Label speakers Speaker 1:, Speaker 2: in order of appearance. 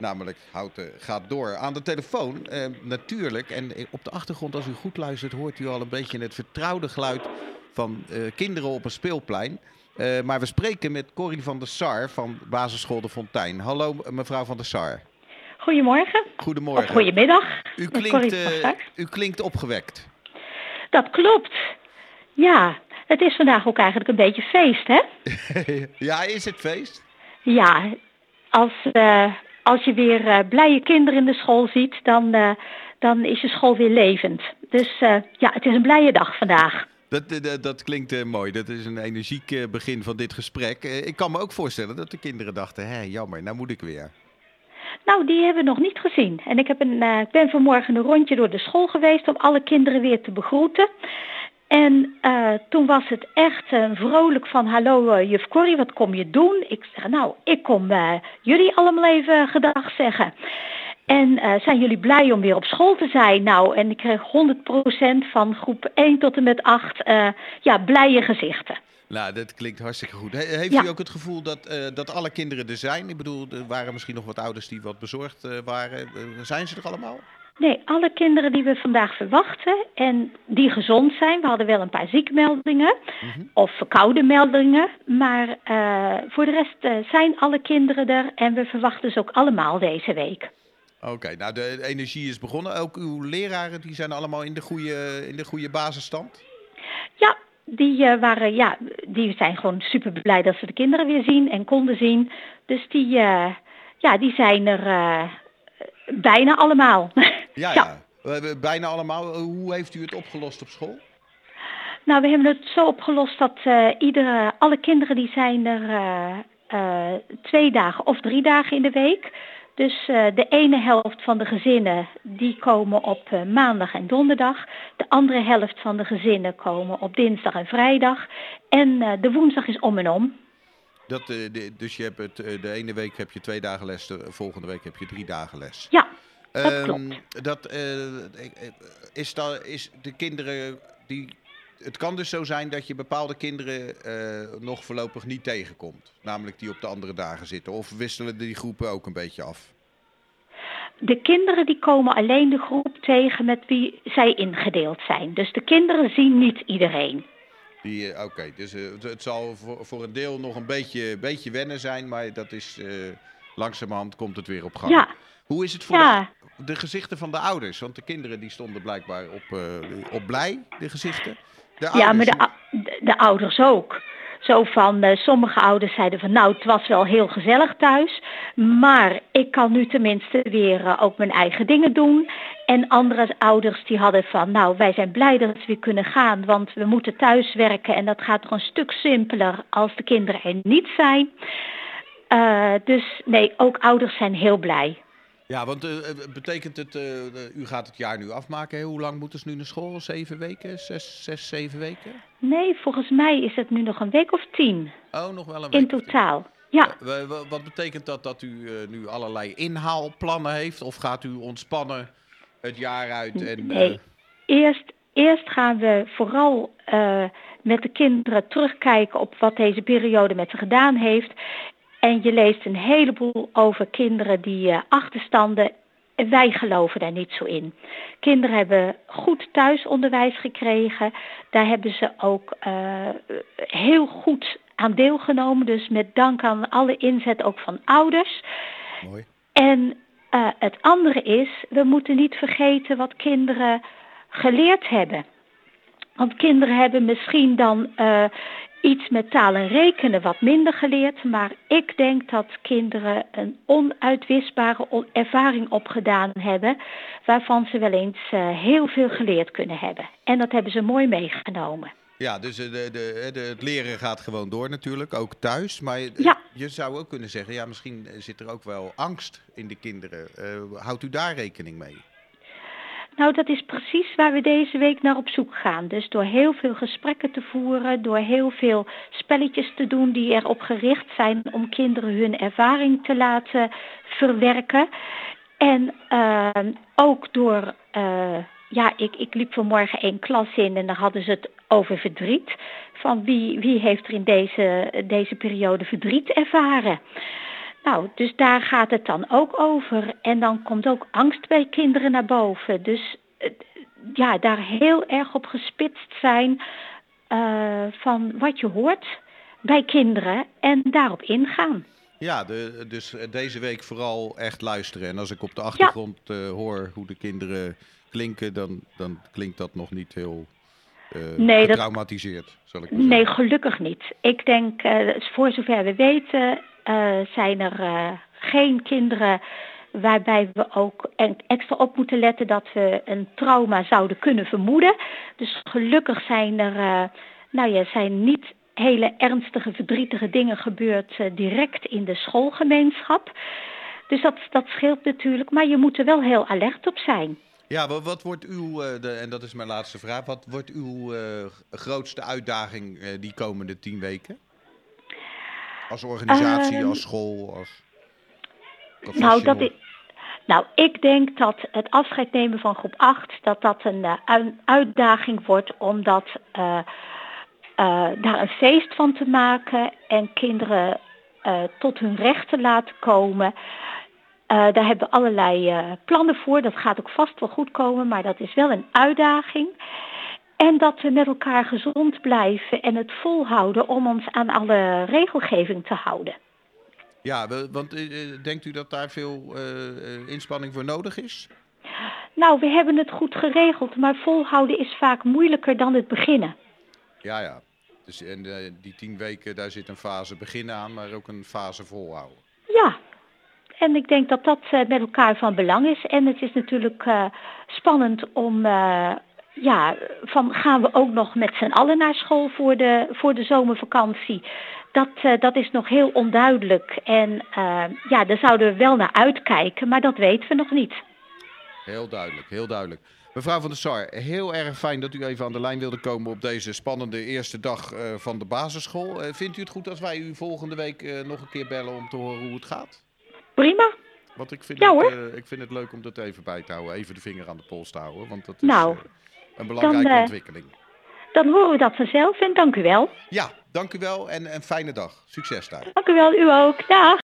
Speaker 1: Namelijk Houten gaat door. Aan de telefoon eh, natuurlijk. En op de achtergrond, als u goed luistert, hoort u al een beetje het vertrouwde geluid van eh, kinderen op een speelplein. Eh, maar we spreken met Corrie van der Sar van basisschool De Fontijn. Hallo mevrouw van der Sar.
Speaker 2: Goedemorgen.
Speaker 1: Goedemorgen.
Speaker 2: Of goedemiddag.
Speaker 1: U klinkt, uh, u klinkt opgewekt.
Speaker 2: Dat klopt. Ja, het is vandaag ook eigenlijk een beetje feest, hè?
Speaker 1: ja, is het feest?
Speaker 2: Ja, als, uh, als je weer uh, blije kinderen in de school ziet, dan, uh, dan is je school weer levend. Dus ja, het is een blije dag vandaag.
Speaker 1: Dat, dat, dat klinkt mooi. Dat is een energiek begin van dit gesprek. ik kan me ook voorstellen dat de kinderen dachten, hé, jammer, nou moet ik weer.
Speaker 2: Nou, die hebben we nog niet gezien. En ik heb een, uh, ben vanmorgen een rondje door de school geweest om alle kinderen weer te begroeten. En uh, toen was het echt uh, vrolijk van, hallo uh, juf Corrie, wat kom je doen? Ik zeg, nou, ik kom jullie allemaal even gedag zeggen. En zijn jullie blij om weer op school te zijn? Nou, en ik kreeg 100% van groep 1 tot en met 8 ja, blije gezichten.
Speaker 1: Nou, dat klinkt hartstikke goed. heeft u ook het gevoel dat, dat alle kinderen er zijn? Ik bedoel, er waren misschien nog wat ouders die wat bezorgd waren. zijn ze er allemaal?
Speaker 2: Nee, alle kinderen die we vandaag verwachten en die gezond zijn. We hadden wel een paar ziekmeldingen mm of verkoude meldingen. Maar uh, voor de rest uh, zijn alle kinderen er en we verwachten ze ook allemaal deze week.
Speaker 1: Oké, okay, nou de energie is begonnen. Ook uw leraren die zijn allemaal in de goede, in de goede basisstand?
Speaker 2: Ja, die, uh, waren, ja, die zijn gewoon super blij dat ze de kinderen weer zien en konden zien. Dus die, ja, die zijn er bijna allemaal.
Speaker 1: Ja, ja. ja. Bijna allemaal. Hoe heeft u het opgelost op school?
Speaker 2: Nou, we hebben het zo opgelost dat uh, iedere, alle kinderen die zijn er uh, uh, twee dagen of drie dagen in de week. Dus de ene helft van de gezinnen die komen op maandag en donderdag. De andere helft van de gezinnen komen op dinsdag en vrijdag. En de woensdag is om en om.
Speaker 1: Dat, dus je hebt het, de ene week heb je twee dagen les, de volgende week heb je drie dagen les.
Speaker 2: Ja, dat um, klopt.
Speaker 1: Dat, uh, is, dat, is de kinderen die. Het kan dus zo zijn dat je bepaalde kinderen uh, nog voorlopig niet tegenkomt. Namelijk die op de andere dagen zitten. Of wisselen die groepen ook een beetje af?
Speaker 2: De kinderen die komen alleen de groep tegen met wie zij ingedeeld zijn. Dus de kinderen zien niet iedereen.
Speaker 1: Oké, okay, dus uh, het zal voor, voor een deel nog een beetje, beetje wennen zijn, maar dat is uh, langzamerhand komt het weer op gang.
Speaker 2: Ja.
Speaker 1: Hoe is het voor ja. de, de, gezichten van de ouders? Want de kinderen die stonden blijkbaar op, uh, op blij, de gezichten.
Speaker 2: De ouders, ja, maar de, de, ouders ook. Zo van, uh, sommige ouders zeiden van nou, het was wel heel gezellig thuis. Maar ik kan nu tenminste weer uh, ook mijn eigen dingen doen. En andere ouders die hadden van nou, wij zijn blij dat we weer kunnen gaan. Want we moeten thuis werken en dat gaat toch een stuk simpeler als de kinderen er niet zijn. Uh, dus nee, ook ouders zijn heel blij.
Speaker 1: Ja, want uh, betekent het, uh, u gaat het jaar nu afmaken. Hè? Hoe lang moeten ze nu naar school? Zeven weken? Zes, zes, zeven weken?
Speaker 2: Nee, volgens mij is het nu nog een week of tien.
Speaker 1: Oh, nog wel een week.
Speaker 2: In totaal, ja.
Speaker 1: Uh, wat betekent dat dat u nu allerlei inhaalplannen heeft? Of gaat u ontspannen het jaar uit? En,
Speaker 2: nee, eerst, eerst gaan we vooral met de kinderen terugkijken op wat deze periode met ze gedaan heeft. En je leest een heleboel over kinderen die uh, achterstanden. Wij geloven daar niet zo in. Kinderen hebben goed thuisonderwijs gekregen. Daar hebben ze ook uh, heel goed aan deelgenomen. Dus met dank aan alle inzet ook van ouders.
Speaker 1: Mooi.
Speaker 2: En uh, het andere is, we moeten niet vergeten wat kinderen geleerd hebben. Want kinderen hebben misschien dan uh, iets met taal en rekenen wat minder geleerd. Maar ik denk dat kinderen een onuitwisbare ervaring opgedaan hebben. Waarvan ze wel eens uh, heel veel geleerd kunnen hebben. En dat hebben ze mooi meegenomen.
Speaker 1: Ja, dus de, de, de, het leren gaat gewoon door natuurlijk, ook thuis. Maar
Speaker 2: ja.
Speaker 1: je zou ook kunnen zeggen, ja, misschien zit er ook wel angst in de kinderen. Uh, houdt u daar rekening mee?
Speaker 2: Nou, dat is precies waar we deze week naar op zoek gaan. Dus door heel veel gesprekken te voeren, door heel veel spelletjes te doen die erop gericht zijn om kinderen hun ervaring te laten verwerken. En uh, ook door, uh, ja, ik, ik liep vanmorgen één klas in en daar hadden ze het over verdriet. Van wie, wie heeft er in deze, deze periode verdriet ervaren? Nou, dus daar gaat het dan ook over. En dan komt ook angst bij kinderen naar boven. Dus eh, ja, daar heel erg op gespitst zijn uh, van wat je hoort bij kinderen en daarop ingaan.
Speaker 1: Ja, de, dus deze week vooral echt luisteren. En als ik op de achtergrond ja. uh, hoor hoe de kinderen klinken, dan, dan klinkt dat nog niet heel uh, nee, getraumatiseerd, dat, zal ik
Speaker 2: Nee, gelukkig niet. Ik denk, uh, voor zover we weten, zijn er geen kinderen waarbij we ook extra op moeten letten dat we een trauma zouden kunnen vermoeden. Dus gelukkig zijn er, nou ja, zijn niet hele ernstige, verdrietige dingen gebeurd direct in de schoolgemeenschap. Dus dat, dat scheelt natuurlijk, maar je moet er wel heel alert op zijn.
Speaker 1: Ja, wat, wordt uw, en dat is mijn laatste vraag, wat wordt uw grootste uitdaging die komende tien weken? Als organisatie,
Speaker 2: Ehm,
Speaker 1: als school, als
Speaker 2: nou, dat is, nou, ik denk dat het afscheid nemen van groep 8, dat dat een uitdaging wordt, omdat uh, daar een feest van te maken en kinderen tot hun recht te laten komen. Daar hebben we allerlei plannen voor. Dat gaat ook vast wel goed komen, maar dat is wel een uitdaging. En dat we met elkaar gezond blijven en het volhouden om ons aan alle regelgeving te houden.
Speaker 1: Ja, want denkt u dat daar veel inspanning voor nodig is?
Speaker 2: Nou, we hebben het goed geregeld, maar volhouden is vaak moeilijker dan het beginnen.
Speaker 1: Ja, ja. Dus en uh, die tien weken, daar zit een fase beginnen aan, maar ook een fase volhouden.
Speaker 2: Ja, en ik denk dat dat met elkaar van belang is. En het is natuurlijk spannend om, ja, van gaan we ook nog met z'n allen naar school voor de, voor de zomervakantie? Dat, dat is nog heel onduidelijk. En ja, daar zouden we wel naar uitkijken, maar dat weten we nog niet.
Speaker 1: Heel duidelijk, heel duidelijk. Mevrouw van der Sar, heel erg fijn dat u even aan de lijn wilde komen op deze spannende eerste dag uh, van de basisschool. Vindt u het goed als wij u volgende week nog een keer bellen om te horen hoe het gaat?
Speaker 2: Prima.
Speaker 1: Want ik vind,
Speaker 2: ja,
Speaker 1: het, ik vind het leuk om dat even bij te houden, even de vinger aan de pols te houden. Want dat is
Speaker 2: nou,
Speaker 1: een belangrijke
Speaker 2: dan,
Speaker 1: ontwikkeling.
Speaker 2: Dan horen we dat vanzelf en dank u wel.
Speaker 1: Ja, dank u wel en een fijne dag. Succes daar.
Speaker 2: Dank u wel, u ook. Dag.